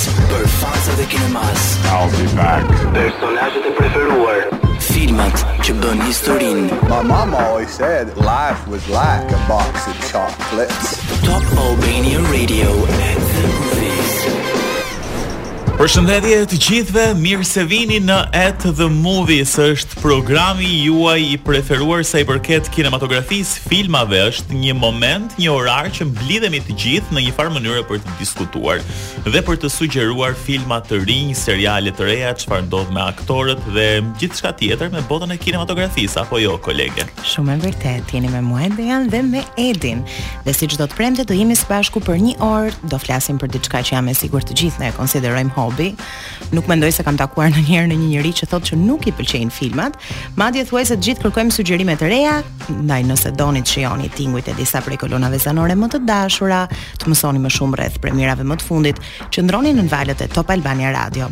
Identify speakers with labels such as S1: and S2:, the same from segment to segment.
S1: Për fansat e kinemas
S2: I'll be back
S1: Personazhet e preferuar Filmat që bënë historinë
S3: My mama always said life was like a box of chocolates
S1: Top Albania Radio at the movies
S4: Përshëndetje të gjithëve, mirë se vini në At the Movies, është programi juaj i preferuar sa i përket kinematografisë, filmave, është një moment, një orar që mblidhemi të gjithë në një farë mënyrë për të diskutuar. dhe për të sugjeruar filma të rinj, seriale të reja, çfarë ndodh me aktorët dhe gjithçka tjetër me botën e kinematografisë apo jo kolege.
S5: Shumë e vërtetë, jeni me mua Dhean dhe me Edin. Dhe si çdo të premte do jemi së bashku për një orë, do flasim për diçka që jam e sigurt të gjithë ne e konsiderojmë hobi. Nuk mendoj se kam takuar ndonjëherë një njeri që thotë që nuk i pëlqejnë filmat, madje thuajse të gjithë kërkojmë sugjerime të reja, Ndaj nëse doni të shijoni tingujt e disa prej kolonave zanore më të dashura, të mësoni më shumë rreth premierave më të fundit, qëndroni në valët e Top Albania Radio.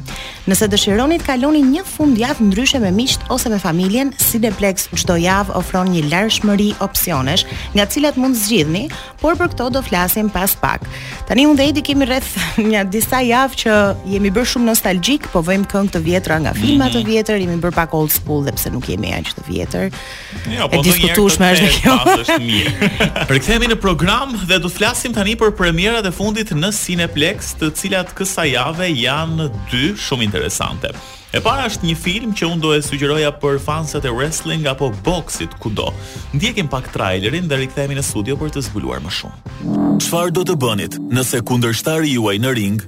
S5: Nëse dëshironi të kaloni një fundjavë ndryshe me miqtë ose me familjen, Cineplex çdo javë ofron një larshmëri opsionesh, nga të cilat mund të zgjidhni, por për këto do flasim pas pak. Tani unë dhe Edi kemi rreth një disa javë që jemi bërë shumë nostalgjik, po vëjmë këngë të vjetra nga filma të mhm vjetër, jemi bërë pak old school edhe pse nuk jemi aq të vjetër.
S4: Jo, po
S5: e diskutueshme është kjo.
S4: Është mirë. Rikthehemi në program dhe do të flasim tani për premierat e fundit në Cineplex, të cilat kësaj jave janë dy shumë interesante. E para është një film që unë do e sugjeroja për fansat e wrestling apo boksit kudo. Ndjekim pak trailerin dhe rikthehemi në studio për të zbuluar më shumë. Çfarë do të bënit nëse kundërshtari juaj në ring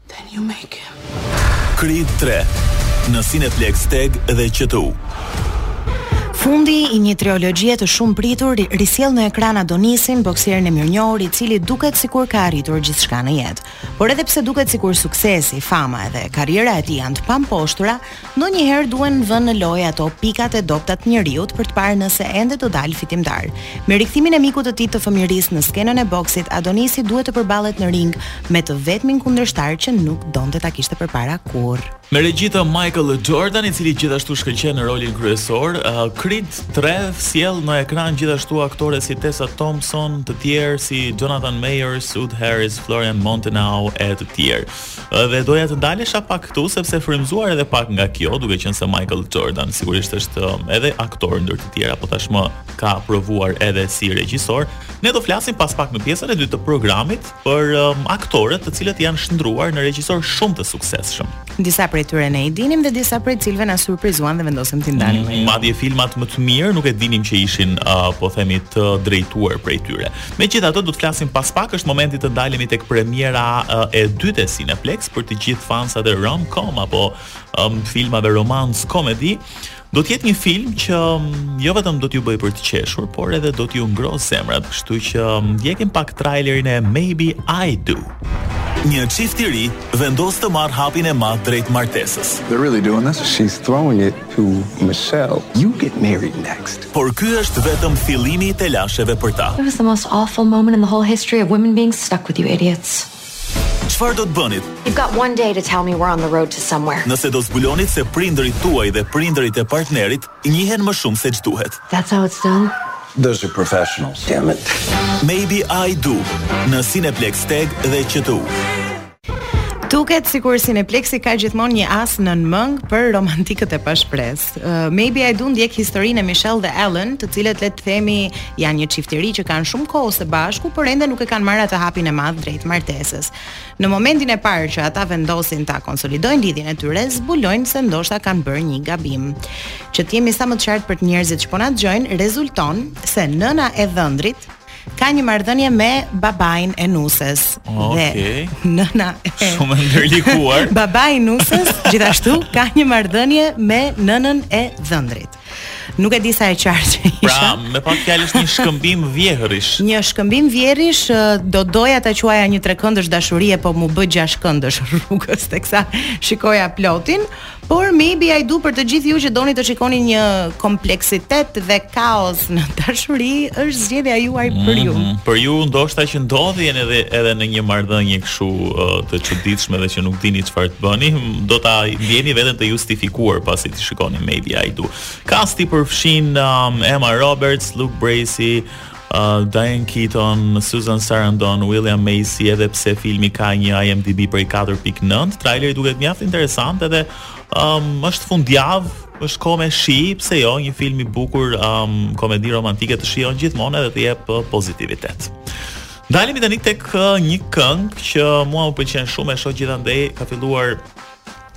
S5: Then you make him.
S4: Creed 3 në Cineplex TEG dhe QTU.
S5: Fundi i një triologjie të shumëpritur risjell në ekran Adonisin, boksierin e mirënjohur, i cili duket sikur ka arritur gjithçka në jetë. Por edhe pse duket sikur suksesi, fama edhe karriera e tij janë të pamposhtura, Ndonjëherë duhen vënë në lojë ato pikat e dobëta të njeriut për të parë nëse ende do dalë fitimtar. Me rikthimin e mikut të tij të fëmijërisë në skenën e boksit, Adonisi duhet të përballet në ring me të vetmin kundërshtar që nuk donte ta kishte përpara kurrë.
S4: Me regji të Michael Jordan, i cili gjithashtu shkëlqen në rolin kryesor, uh, Creed 3 sjell në ekran gjithashtu aktore si Tessa Thompson, të tjerë si Jonathan Majors, Wood Harris, Florian Munteanu e të tjerë. Dhe doja të ndalesha pak këtu sepse frymëzuar edhe pak nga kjo, duke qenë se Michael Jordan sigurisht është um, edhe aktor ndër të tjera, po tashmë ka provuar edhe si regjisor. Ne do flasim pas pak në pjesën e dytë të programit për um, aktorët të cilët janë shndërruar në regjisorë shumë të suksesshëm.
S5: Disa prej tyre ne i dinim dhe disa prej të cilëve na surprizuan dhe vendosëm t'i ndalim. Mm,
S4: madje filmat më të mirë nuk e dinim që ishin uh, po themi të drejtuar prej tyre. Megjithatë, do të flasim pas pak, është momenti të ndalemi tek premiera e dytë e Cineplex për të gjithë fansat e rom-com apo um, filmave romance comedy. Do të jetë një film që mm, jo vetëm do t'ju bëjë për të qeshur, por edhe do t'ju ngrohë zemrat, kështu që mm, ndjekim pak trailerin e Maybe I Do. Një çift i ri vendos të marrë hapin e madh drejt martesës.
S3: They're really doing this.
S2: She's throwing it to Michelle. You get married next.
S4: por ky është vetëm fillimi i telasheve për ta.
S6: It was the most awful moment in the whole history of women being stuck with you idiots.
S4: Çfarë do të bënit?
S6: You've got one day to tell me we're on the road to somewhere.
S4: Nëse do të zbulonit se prindërit tuaj dhe prindërit e partnerit njihen më shumë se ç'duhet.
S6: That's how it's done.
S2: Those are professionals, damn it.
S4: Maybe I do. Në Cineplex TEG dhe QTU.
S5: Duket sikur Cineplexi ka gjithmonë një as nën mëngë për romantikët e pashpresë. Uh, maybe I do ndjek historinë e Michelle dhe Allen, të cilët le të themi janë një çift i ri që kanë shumë kohë së bashku, por ende nuk e kanë marrë atë hapin e madh drejt martesës. Në momentin e parë që ata vendosin ta konsolidojnë lidhjen e tyre, zbulojnë se ndoshta kanë bërë një gabim. Që të jemi sa më të qartë për të njerëzit që po na dëgjojnë, rezulton se nëna e dhëndrit ka një marrëdhënie me babain e nuses.
S4: Okej.
S5: Dhe nëna e
S4: Shumë e ndërlikuar.
S5: Babai i nuses gjithashtu ka një marrëdhënie me nënën e dhëndrit. Nuk e di sa e qartë që isha.
S4: Pra, me pak fjalë është një shkëmbim vjehrrish.
S5: Një shkëmbim vjehrrish ë, do doja ta quaja një trekëndësh dashurie, po m'u bë gjashtëkëndësh rrugës teksa shikoja plotin, Por maybe I do për të gjithë ju që doni të shikoni një kompleksitet dhe kaos në dashuri, është zgjedhja juaj për ju.
S4: Mm, për ju ndoshta që ndodheni edhe edhe në një marrëdhënie kështu të çuditshme dhe që nuk dini çfarë të bëni, do ta ndjeni veten të justifikuar pasi të shikoni maybe I do. Kasti përfshin um, Emma Roberts, Luke Bracey, Diane Keaton, Susan Sarandon, William Macy, edhe pse filmi ka një IMDb prej 4.9, traileri duket mjaft interesant edhe um, është fundjavë, është kohë me shi, pse jo, një film i bukur, um, komedi romantike të shijon gjithmonë edhe të jep uh, pozitivitet. Ndalemi tani tek uh, një këngë që mua më pëlqen shumë, e shoh gjithandej, ka filluar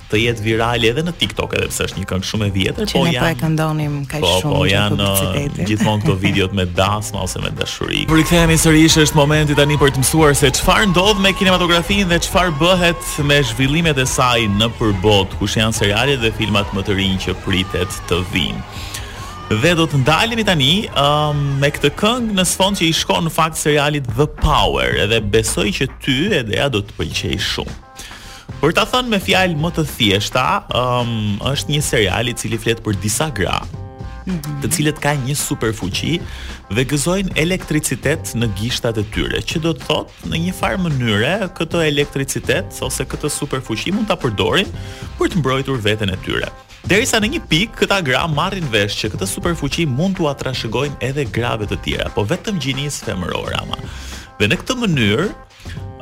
S4: të jetë virale edhe në TikTok edhe pse është një këngë shumë e vjetër, po
S5: janë. Po e këndonim kaq
S4: po,
S5: shumë
S4: po, janë, në
S5: publicitet.
S4: Gjithmonë këto videot me dasma ose me dashuri. Po rikthehemi sërish është momenti tani për të mësuar se çfarë ndodh me kinematografinë dhe çfarë bëhet me zhvillimet e saj nëpër botë, kush janë serialet dhe filmat më të rinj që pritet të vijnë. Dhe do të ndalemi tani um, me këtë këngë në sfond që i shkon në fakt serialit The Power, edhe besoj që ty Edea do të pëlqejë shumë. Për ta thënë me fjalë më të thjeshta, um, është një serial i cili flet për disa gra, mhm. të cilat kanë një superfuqi dhe gëzojnë elektricitet në gishtat e tyre, që do të thotë në një farë mënyre këtë elektricitet ose këtë superfuqi mund ta përdorin për të mbrojtur veten e tyre. Derisa në një pikë këta gra marrin vesh që këtë superfuqi mund t'ua trashëgojnë edhe grave të tjera, po vetëm gjinisë femërore ama. Dhe në këtë mënyrë,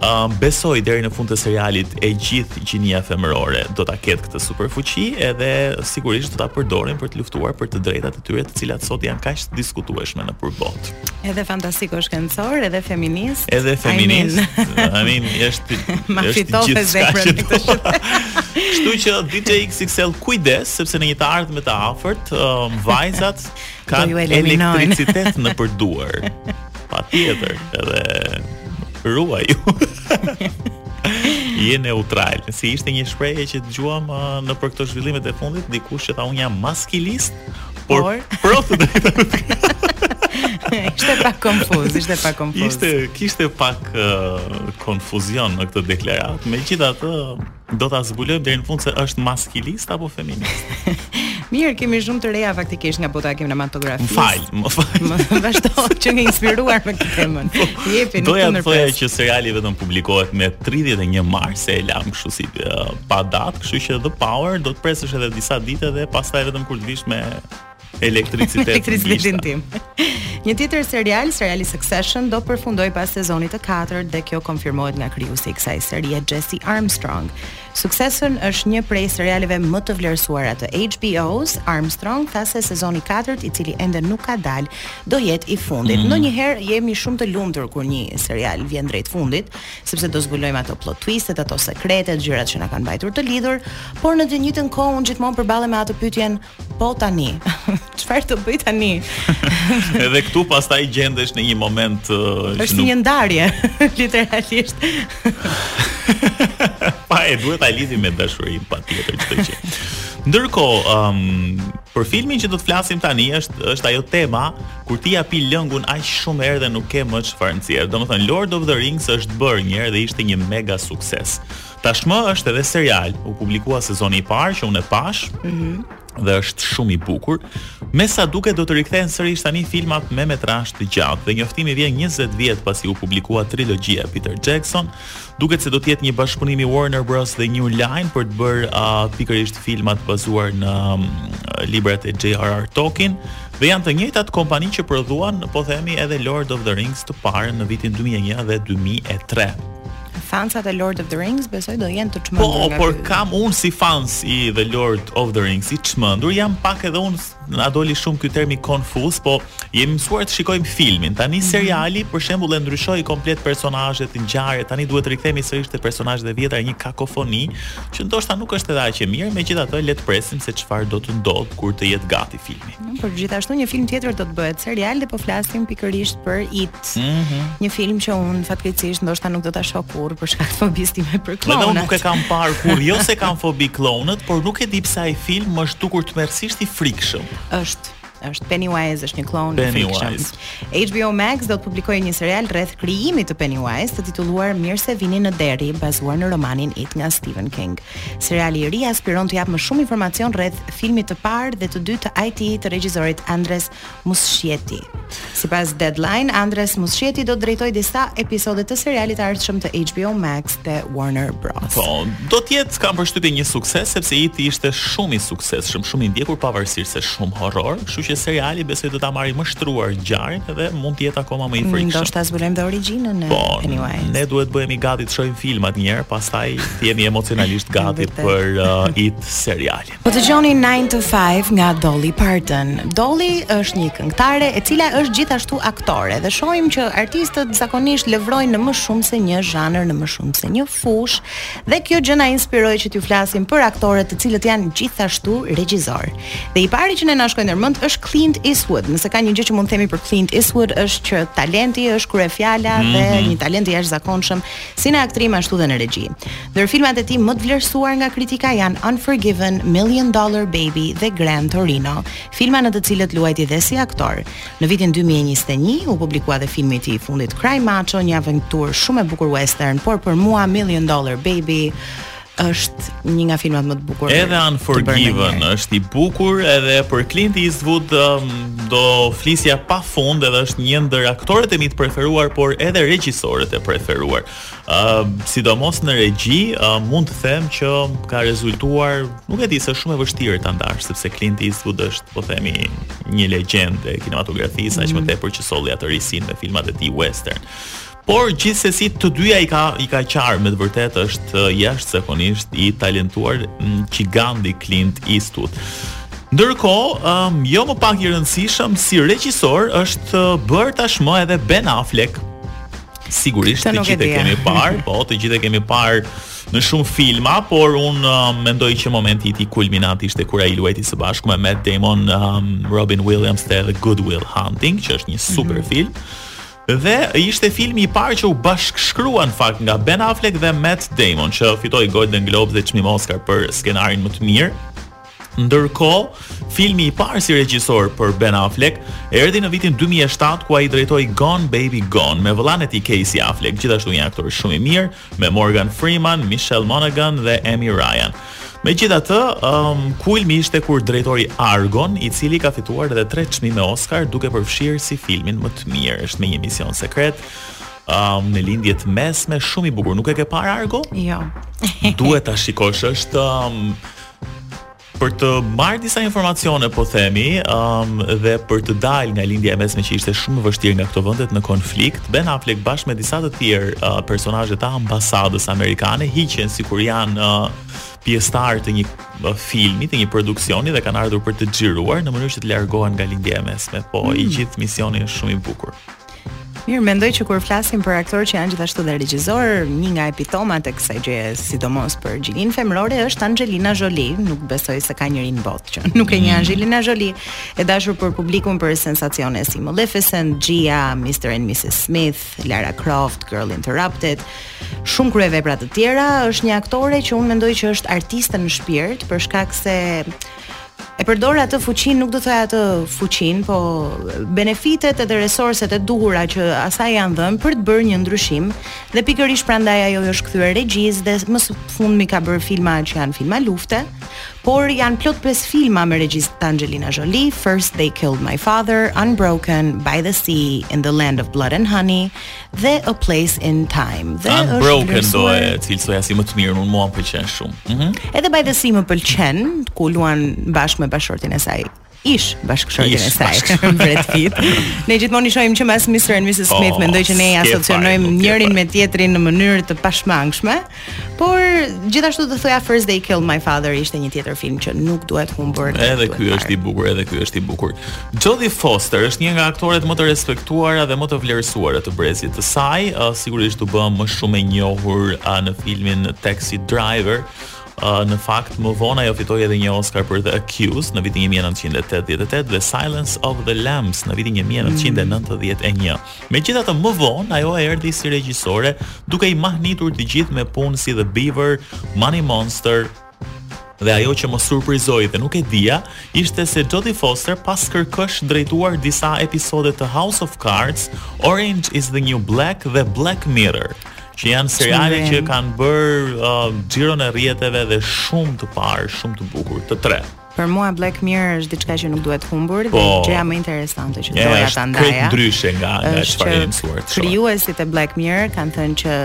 S4: Uh, besoj deri në fund të serialit e gjithë gjinia femërore do ta ketë këtë superfuqi edhe sigurisht do ta përdorin për të luftuar për të drejtat e tyre të cilat sot janë kaq të diskutueshme nëpër botë.
S5: Edhe fantastiko shkencor, edhe feminist.
S4: Edhe feminist. I mean, është është gjithë
S5: zemrën e këtë
S4: Kështu që DJ XXL kujdes sepse në një të ardhmë të afërt, um, vajzat kanë elektricitet nëpër duar. Patjetër, edhe ruaju. Je neutral. Si ishte një shprehje që dëgjuam uh, nëpër këto zhvillimet e fundit, dikush që tha unë jam maskilist, por,
S5: por...
S4: pro të drejtë.
S5: ishte pak konfuz, ishte pak konfuz.
S4: Ishte kishte pak uh, konfuzion në këtë deklaratë. Megjithatë, Do ta zbulojmë deri në fund se është maskilist apo feminist.
S5: Mirë, kemi shumë të reja faktikisht nga bota e kinematografisë.
S4: Më fal, më fal.
S5: Vazhdo që na ke inspiruar me këtë temën. Po, Jepi në
S4: Doja
S5: të
S4: thoja që seriali vetëm publikohet me 31 mars se e lamë kështu si pa datë, kështu që The Power do të presësh edhe disa ditë dhe pastaj vetëm kur të vish me Elektricitet
S5: Elektricitetin tim. Një tjetër serial, seriali Succession do përfundojë pas sezonit të katërt dhe kjo konfirmohet nga krijuesi i kësaj serie Jesse Armstrong. Succession është një prej serialeve më të vlerësuara të HBO-s. Armstrong tha se sezoni i katërt, i cili ende nuk ka dalë, do jetë i fundit.
S4: Mm.
S5: Ndonjëherë jemi shumë të lumtur kur një serial vjen drejt fundit, sepse do zbulojmë ato plot twistet, ato sekretet, gjërat që na kanë mbajtur të lidhur, por në të njëjtën kohë unë gjithmonë përballem me atë pyetjen, Po tani. Çfarë të bëj tani?
S4: Edhe këtu pastaj gjendesh në një moment uh,
S5: është nuk... një ndarje literalisht.
S4: pra duhet ta lidhim me dashurinë patjetër çdo gjë. Ndërkohë, ëm um, për filmin që do të flasim tani është është ajo tema kur ti ia pi lëngun aq shumë herë dhe nuk ke më çfarë nxjerr. Domethënë Lord of the Rings është bërë një herë dhe ishte një mega sukses. Tashmë është edhe serial, u publikua sezoni i parë që unë e pashë. Mhm. Mm dhe është shumë i bukur. Me sa duket do të rikthehen sërish tani filmat me metrazh të gjatë dhe njoftimi vjen 20 vjet pasi u publikua trilogjia e Peter Jackson. Duket se do të jetë një bashkëpunim i Warner Bros dhe New Line për të bërë uh, pikërisht filmat bazuar në um, librat e J.R.R. Tolkien dhe janë të njëjtat kompani që prodhuan, po themi edhe Lord of the Rings të parën në vitin 2001 dhe 2003.
S5: Fansat e Lord of the Rings besoj do jenë të çmendur. Po,
S4: por edhe unë si fans i The Lord of the Rings i çmendur, jam pak edhe unë na doli shumë ky termi konfuz, po jemi mësuar të shikojmë filmin. Tani
S5: mm -hmm.
S4: seriali për shembull e ndryshoi komplet personazhet, ngjarjet. Tani duhet të rikthehemi sërish te personazhet e vjetra, një kakofoni që ndoshta nuk është edhe aq e mirë, megjithatë le të presim se çfarë do të ndodh kur të jetë gati filmi.
S5: Mm, por gjithashtu një film tjetër do të bëhet serial dhe po flasim pikërisht për It. Mhm. Një film që un fatkeqësisht ndoshta nuk do ta shoh kurrë për shkak të fobisë time për
S4: klounët. Edhe
S5: un
S4: nuk e kam parë kurrë, jo se kam fobi klounët, por nuk e di pse ai film më është dukur tmerrësisht i frikshëm.
S5: Është është Pennywise është një kloun i frikshëm. HBO Max do të publikojë një serial rreth krijimit të Pennywise të titulluar Mirë se vini në Derry, bazuar në romanin It nga Stephen King. Seriali i ri aspiron të japë më shumë informacion rreth filmit të parë dhe të dytë të IT të regjisorit Andres Muschietti. Sipas Deadline, Andres Muschietti do të drejtojë disa episode të serialit të ardhshëm të HBO Max dhe Warner Bros.
S4: Po, do të jetë kam përshtypjen një sukses sepse IT ishte shumë i suksesshëm, shumë i ndjekur pavarësisht se shumë horror, kështu që seriali besoj do ta marrë më shtruar ngjarjen dhe mund të jetë akoma më i frikshëm.
S5: Ndoshta zbulojmë dhe origjinën e
S4: po,
S5: Pennywise.
S4: Ne duhet bëhemi gati të shohim filmat një herë, pastaj të jemi emocionalisht gati për uh, It serialin.
S5: Po dëgjoni 9 to 5 nga Dolly Parton. Dolly është një këngëtare e cila është gjithashtu aktore dhe shohim që artistët zakonisht lëvrojnë në më shumë se një zhanër, në më shumë se një fushë dhe kjo gjë na inspiroi që t'ju flasim për aktorët të cilët janë gjithashtu regjizorë. Dhe i pari që ne na shkoi ndërmend është Clint Eastwood. Nëse ka një gjë që mund të themi për Clint Eastwood është që talenti është kryefjala mm -hmm. dhe mhm. një talent i jashtëzakonshëm Si në aktrim ashtu dhe në regji. Ndër filmat e tij më të vlerësuar nga kritika janë Unforgiven, Million Dollar Baby dhe Gran Torino, filma në të cilët luajti dhe si aktor. Në vitin 2021 u publikua dhe filmi i tij i fundit Cry Macho, një aventurë shumë e bukur western, por për mua Million Dollar Baby është një nga filmat më të bukur.
S4: Edhe Unforgiven është i bukur, edhe për Clint Eastwood um, do flisja pa fund, edhe është një ndër aktorët e mi të preferuar, por edhe regjisorët e preferuar. Uh, sidomos në regji, uh, mund të them që ka rezultuar, nuk e di se shumë e vështirë ta ndash, sepse Clint Eastwood është, po themi, një legjendë e kinematografisë, mm -hmm. aq më mhm. tepër që solli atë risinë me filmat e tij western. Por gjithsesi të dyja i ka i ka qarë me të vërtetë është jashtëzakonisht i talentuar gjigandi Clint Eastwood. Ndërkohë, um, jo më pak i rëndësishëm si regjisor është bërë tashmë edhe Ben Affleck. Sigurisht të gjithë e kemi parë, po të gjithë e kemi parë në shumë filma, por un uh, mendoj që momenti i tij kulminant ishte kur ai luajti së bashku me Matt Damon, um, Robin Williams te The Good Will Hunting, që është një super mm -hmm. film. Dhe ishte filmi i parë që u bashkëshkrua në fakt nga Ben Affleck dhe Matt Damon, që fitoi Golden Globe dhe çmim Oscar për skenarin më të mirë. Ndërkohë, filmi i parë si regjisor për Ben Affleck erdhi në vitin 2007 ku ai drejtoi Gone Baby Gone me vëllanë e tij Casey Affleck, gjithashtu një aktor shumë i mirë. me Morgan Freeman, Michelle Monaghan dhe Amy Ryan. Megjithatë, um, kulmi ishte kur drejtoi Argon, i cili ka fituar edhe 3 çmime Oscar, duke përfshirë si filmin më të mirë, është me një mision sekret. Um, në lindje të mesme, shumë i bukur. Nuk e ke parë Argo?
S5: Jo.
S4: Duhet ta shikosh, është um, Për të marrë disa informacione po themi, um, dhe për të dalë nga lindja e mesme që ishte shumë e vështirë nga këto vendet në konflikt, Ben Affleck bashkë me disa të tjerë uh, personazhe të ambasadës amerikane hiqen sikur janë uh, pjesëtar të një uh, filmi, të një produksioni dhe kanë ardhur për të xhiruar në mënyrë që të largohen nga lindja e mesme. Po mm. i gjithë misioni është shumë i bukur.
S5: Mirë, mendoj që kur flasim për aktorë që janë gjithashtu dhe regjizorë, një nga epitomat e kësaj gjëje, sidomos për gjinin femërore është Angelina Jolie, nuk besoj se ka njeri në botë që nuk e njeh mm. Angelina Jolie, e dashur për publikun për sensacione si Maleficent, Gia, Mr. and Mrs. Smith, Lara Croft, Girl Interrupted, shumë kryevepra të tjera, është një aktore që unë mendoj që është artiste në shpirt për shkak se e përdor atë fuqinë, nuk do thoja atë fuqinë, po benefitet edhe resurset e duhura që asaj i janë dhënë për të bërë një ndryshim dhe pikërisht prandaj ajo i është kthyer regjisë dhe më së fundmi ka bërë filma që janë filma lufte, por janë plot pesë filma me regji të Angelina Jolie, First They Killed My Father, Unbroken, By the Sea, In the Land of Blood and Honey dhe A Place in Time. Dhe
S4: Unbroken do e cilësoja si më të mirë, unë mua më pëlqen shumë. Mm -hmm.
S5: Edhe By the Sea më pëlqen, ku luan bashkë me bashkëshortin e saj ish bashkëshortin e saj, Brad Pitt. Ne gjithmonë i shohim që mas Mr. and Mrs. Smith, mendoj që ne i asocionojmë njërin me tjetrin në mënyrë të pashmangshme. Por gjithashtu do thoja First They Killed My Father ishte një tjetër film që nuk duhet humbur.
S4: Edhe ky është i bukur, edhe ky është i bukur. Jodie Foster është një nga aktoret më të respektuara dhe më të vlerësuara të brezit të saj, uh, sigurisht u bë më shumë e njohur uh, në filmin Taxi Driver. Uh, në fakt më vonë ajo fitoi edhe një Oscar për The Accused në vitin 1988 dhe Silence of the Lambs në vitin 1991. Megjithatë më vonë ajo erdhi si regjisore, duke i mahnitur të gjithë me punë si The Beaver, Money Monster, dhe ajo që më surprizoi dhe nuk e dija ishte se Jodie Foster paskërkësh drejtuar disa episode të House of Cards, Orange is the New Black dhe Black Mirror që janë seriale që kanë bërë uh, xhiron e rrjeteve dhe shumë të parë, shumë të bukur, të tre.
S5: Për mua Black Mirror është diçka që nuk duhet humbur
S4: po, dhe
S5: gjëja më interesante që doja ta ndaja.
S4: Është ndryshe nga nga çfarë jam mësuar.
S5: Krijuesit e Black Mirror kanë thënë që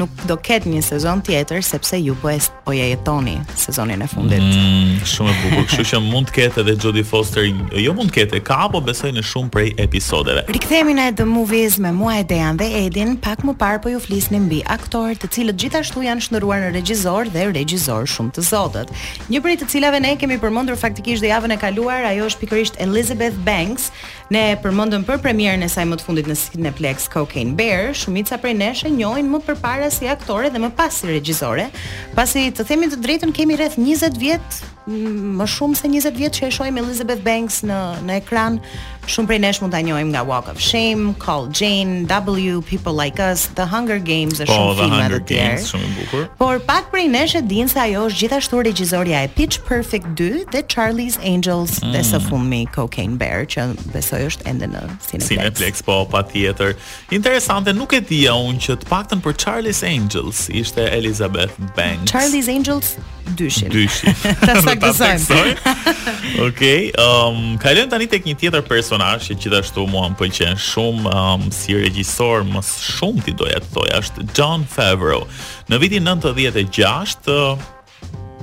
S5: nuk do ketë një sezon tjetër sepse ju po e po e jetoni sezonin e fundit.
S4: Mm, shumë e bukur, kështu që mund të ketë edhe Jodie Foster, jo mund të ketë, ka apo besoj në shumë prej episodeve.
S5: Rikthehemi në The Movies me mua e Dejan dhe Edin, pak më parë po ju flisnim mbi aktorë të cilët gjithashtu janë shndërruar në regjisor dhe regjisor shumë të zotë. një prej të cilave ne kemi përmendur faktikisht dhe javën e kaluar, ajo është pikërisht Elizabeth Banks. Ne e përmendëm për premierën e saj më të fundit në Cineplex Cocaine Bear, shumica prej nesh e njohin më përpara si aktore dhe më pas si regjisore, pasi të themi të drejtën kemi rreth 20 vjet, më shumë se 20 vjet që e shohim Elizabeth Banks në në ekran, Shumë prej nesh mund ta njohim nga Walk of Shame, Call Jane, W, People Like Us, The Hunger Games dhe
S4: po,
S5: shumë filma të tjerë.
S4: Shumë bukur.
S5: Por pak prej nesh e dinë se ajo është gjithashtu regjizorja e Pitch Perfect 2 dhe Charlie's Angels mm. dhe së fundmi Cocaine Bear që besoj është ende në Cineplex.
S4: Cineplex po patjetër. Interesante nuk e dija unë që të paktën për Charlie's Angels ishte Elizabeth Banks.
S5: Charlie's Angels dyshin.
S4: Dyshin.
S5: Ta saktësojmë.
S4: Okej, um, kalojmë tani tek një tjetër personazh që gjithashtu mua më pëlqen shumë um, si regjisor, më shumë do doja të thoja, është Jon Favreau. Në vitin 96 uh,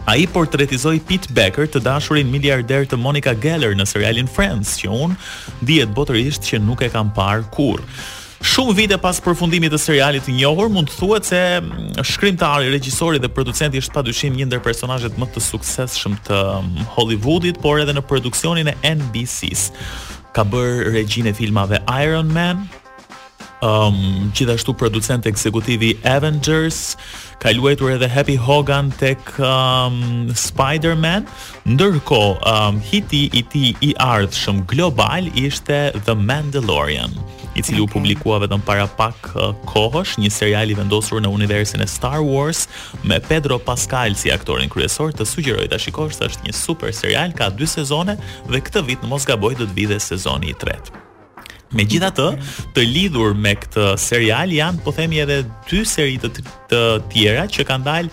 S4: Ai portretizoi Pete Becker, të dashurin miliarder të Monica Geller në serialin Friends, që unë dihet botërisht që nuk e kam parë kurrë. Shumë vite pas përfundimit të serialit të njohur, mund të thuhet se mm, shkrimtari, regjisori dhe producenti është padyshim një ndër personazhet më të suksesshëm të mm, Hollywoodit, por edhe në produksionin e NBC-s. Ka bërë regjinë e filmave Iron Man, Um, gjithashtu producent ekzekutiv i Avengers ka luajtur edhe Happy Hogan tek um, Spider-Man. Ndërkohë, um, hiti i tij i ardhshëm global ishte The Mandalorian, i cili okay. u publikua vetëm para pak uh, kohësh, një serial i vendosur në universin e Star Wars me Pedro Pascal si aktorin kryesor. Të sugjeroj ta shikosh, është një super serial, ka dy sezone dhe këtë vit në mos gaboj do të vijë sezoni i tretë. Megjithatë, të lidhur me këtë serial janë po themi edhe dy seri të, të tjera që kanë dalë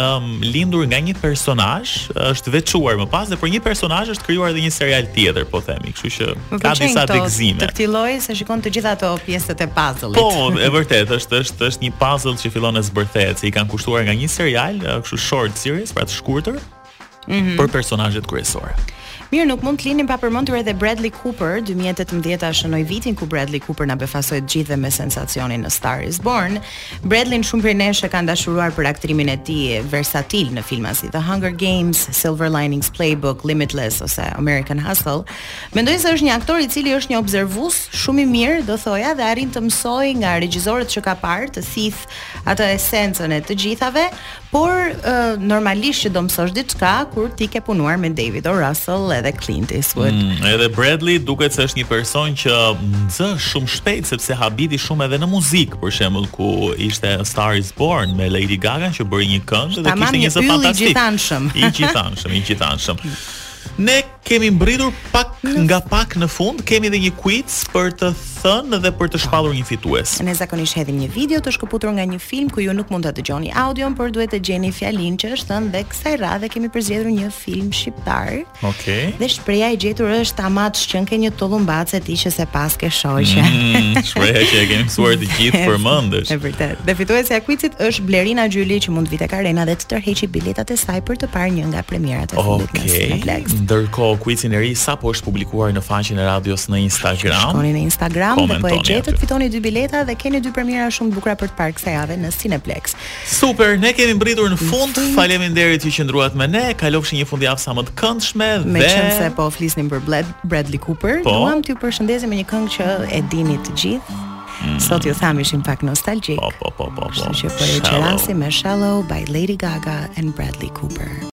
S4: um, lindur nga një personazh, është veçuar më pas dhe për një personazh është krijuar edhe një serial tjetër, po themi, kështu që ka disa degëzime.
S5: Të këtij lloji se shikon të gjitha ato pjesët e puzzle-it.
S4: Po, e vërtet, është është është një puzzle që fillon e zbërthehet, se i kanë kushtuar nga një serial, kështu short series, pra të shkurtër,
S5: mm -hmm.
S4: për personazhet kryesore.
S5: Mirë, nuk mund të linim pa përmendur edhe Bradley Cooper, 2018-a shënoi vitin ku Bradley Cooper na befasoi të gjithëve me sensacionin A Star is Born. Bradley shumë prej nesh e kanë dashuruar për aktrimin e tij versatil në filma si The Hunger Games, Silver Linings Playbook, Limitless ose American Hustle. Mendoj se është një aktor i cili është një observues shumë i mirë, do thoja, dhe arrin të mësojë nga regjisorët që ka parë, të thithë atë esencën e të gjithave, Por normalisht që do mësosh diçka kur ti ke punuar me David O. Russell edhe Clint Eastwood.
S4: Mm, edhe Bradley duket se është një person që nxë shumë shpejt sepse habiti shumë edhe në muzikë, për shembull ku ishte Star is Born me Lady Gagan që bëri një këngë dhe kishte
S5: një
S4: zë
S5: fantastik. I gjithanshëm.
S4: I gjithanshëm, i gjithanshëm. Ne kemi mbërritur pak nga pak në fund, kemi edhe një quiz për të thënë dhe për të shpallur një fitues.
S5: Ne zakonisht hedhim një video të shkëputur nga një film ku ju nuk mund ta dëgjoni audion, por duhet të gjeni fjalinë që është thënë dhe kësaj radhe kemi përzgjedhur një film shqiptar.
S4: Okej. Okay.
S5: Dhe shprehja e gjetur është amat shqenke një tullumbace ti që s'e paske shoqe.
S4: Mm, shprehja që e kemi mësuar të gjithë përmendësh.
S5: Është vërtet. Dhe fituesja e kuicit është Blerina Gjyli që mund të vijë tek Arena dhe të tërheqë biletat e saj për të parë një nga premierat e fundit okay.
S4: në
S5: Cineplex.
S4: Ndërkohë kuici i ri sapo është publikuar në faqen e radios në Instagram.
S5: Shkoni në Instagram dhe po e gjetët, fitoni dy bileta dhe keni dy premiera shumë të bukura për të parë kësaj jave në Cineplex.
S4: Super, ne kemi mbërritur në fund. Faleminderit që qëndruat me ne. Kalofshi një fundjavë sa më të këndshme dhe
S5: meqenëse po flisnim për Bradley Cooper,
S4: po.
S5: duam t'ju përshëndesim me një këngë që e dini të gjithë. Mm. Sot ju thamë ishim pak nostalgjikë.
S4: Po po po po. po.
S5: Kështu që po
S4: ju
S5: qerasim me Shallow by Lady Gaga and Bradley Cooper.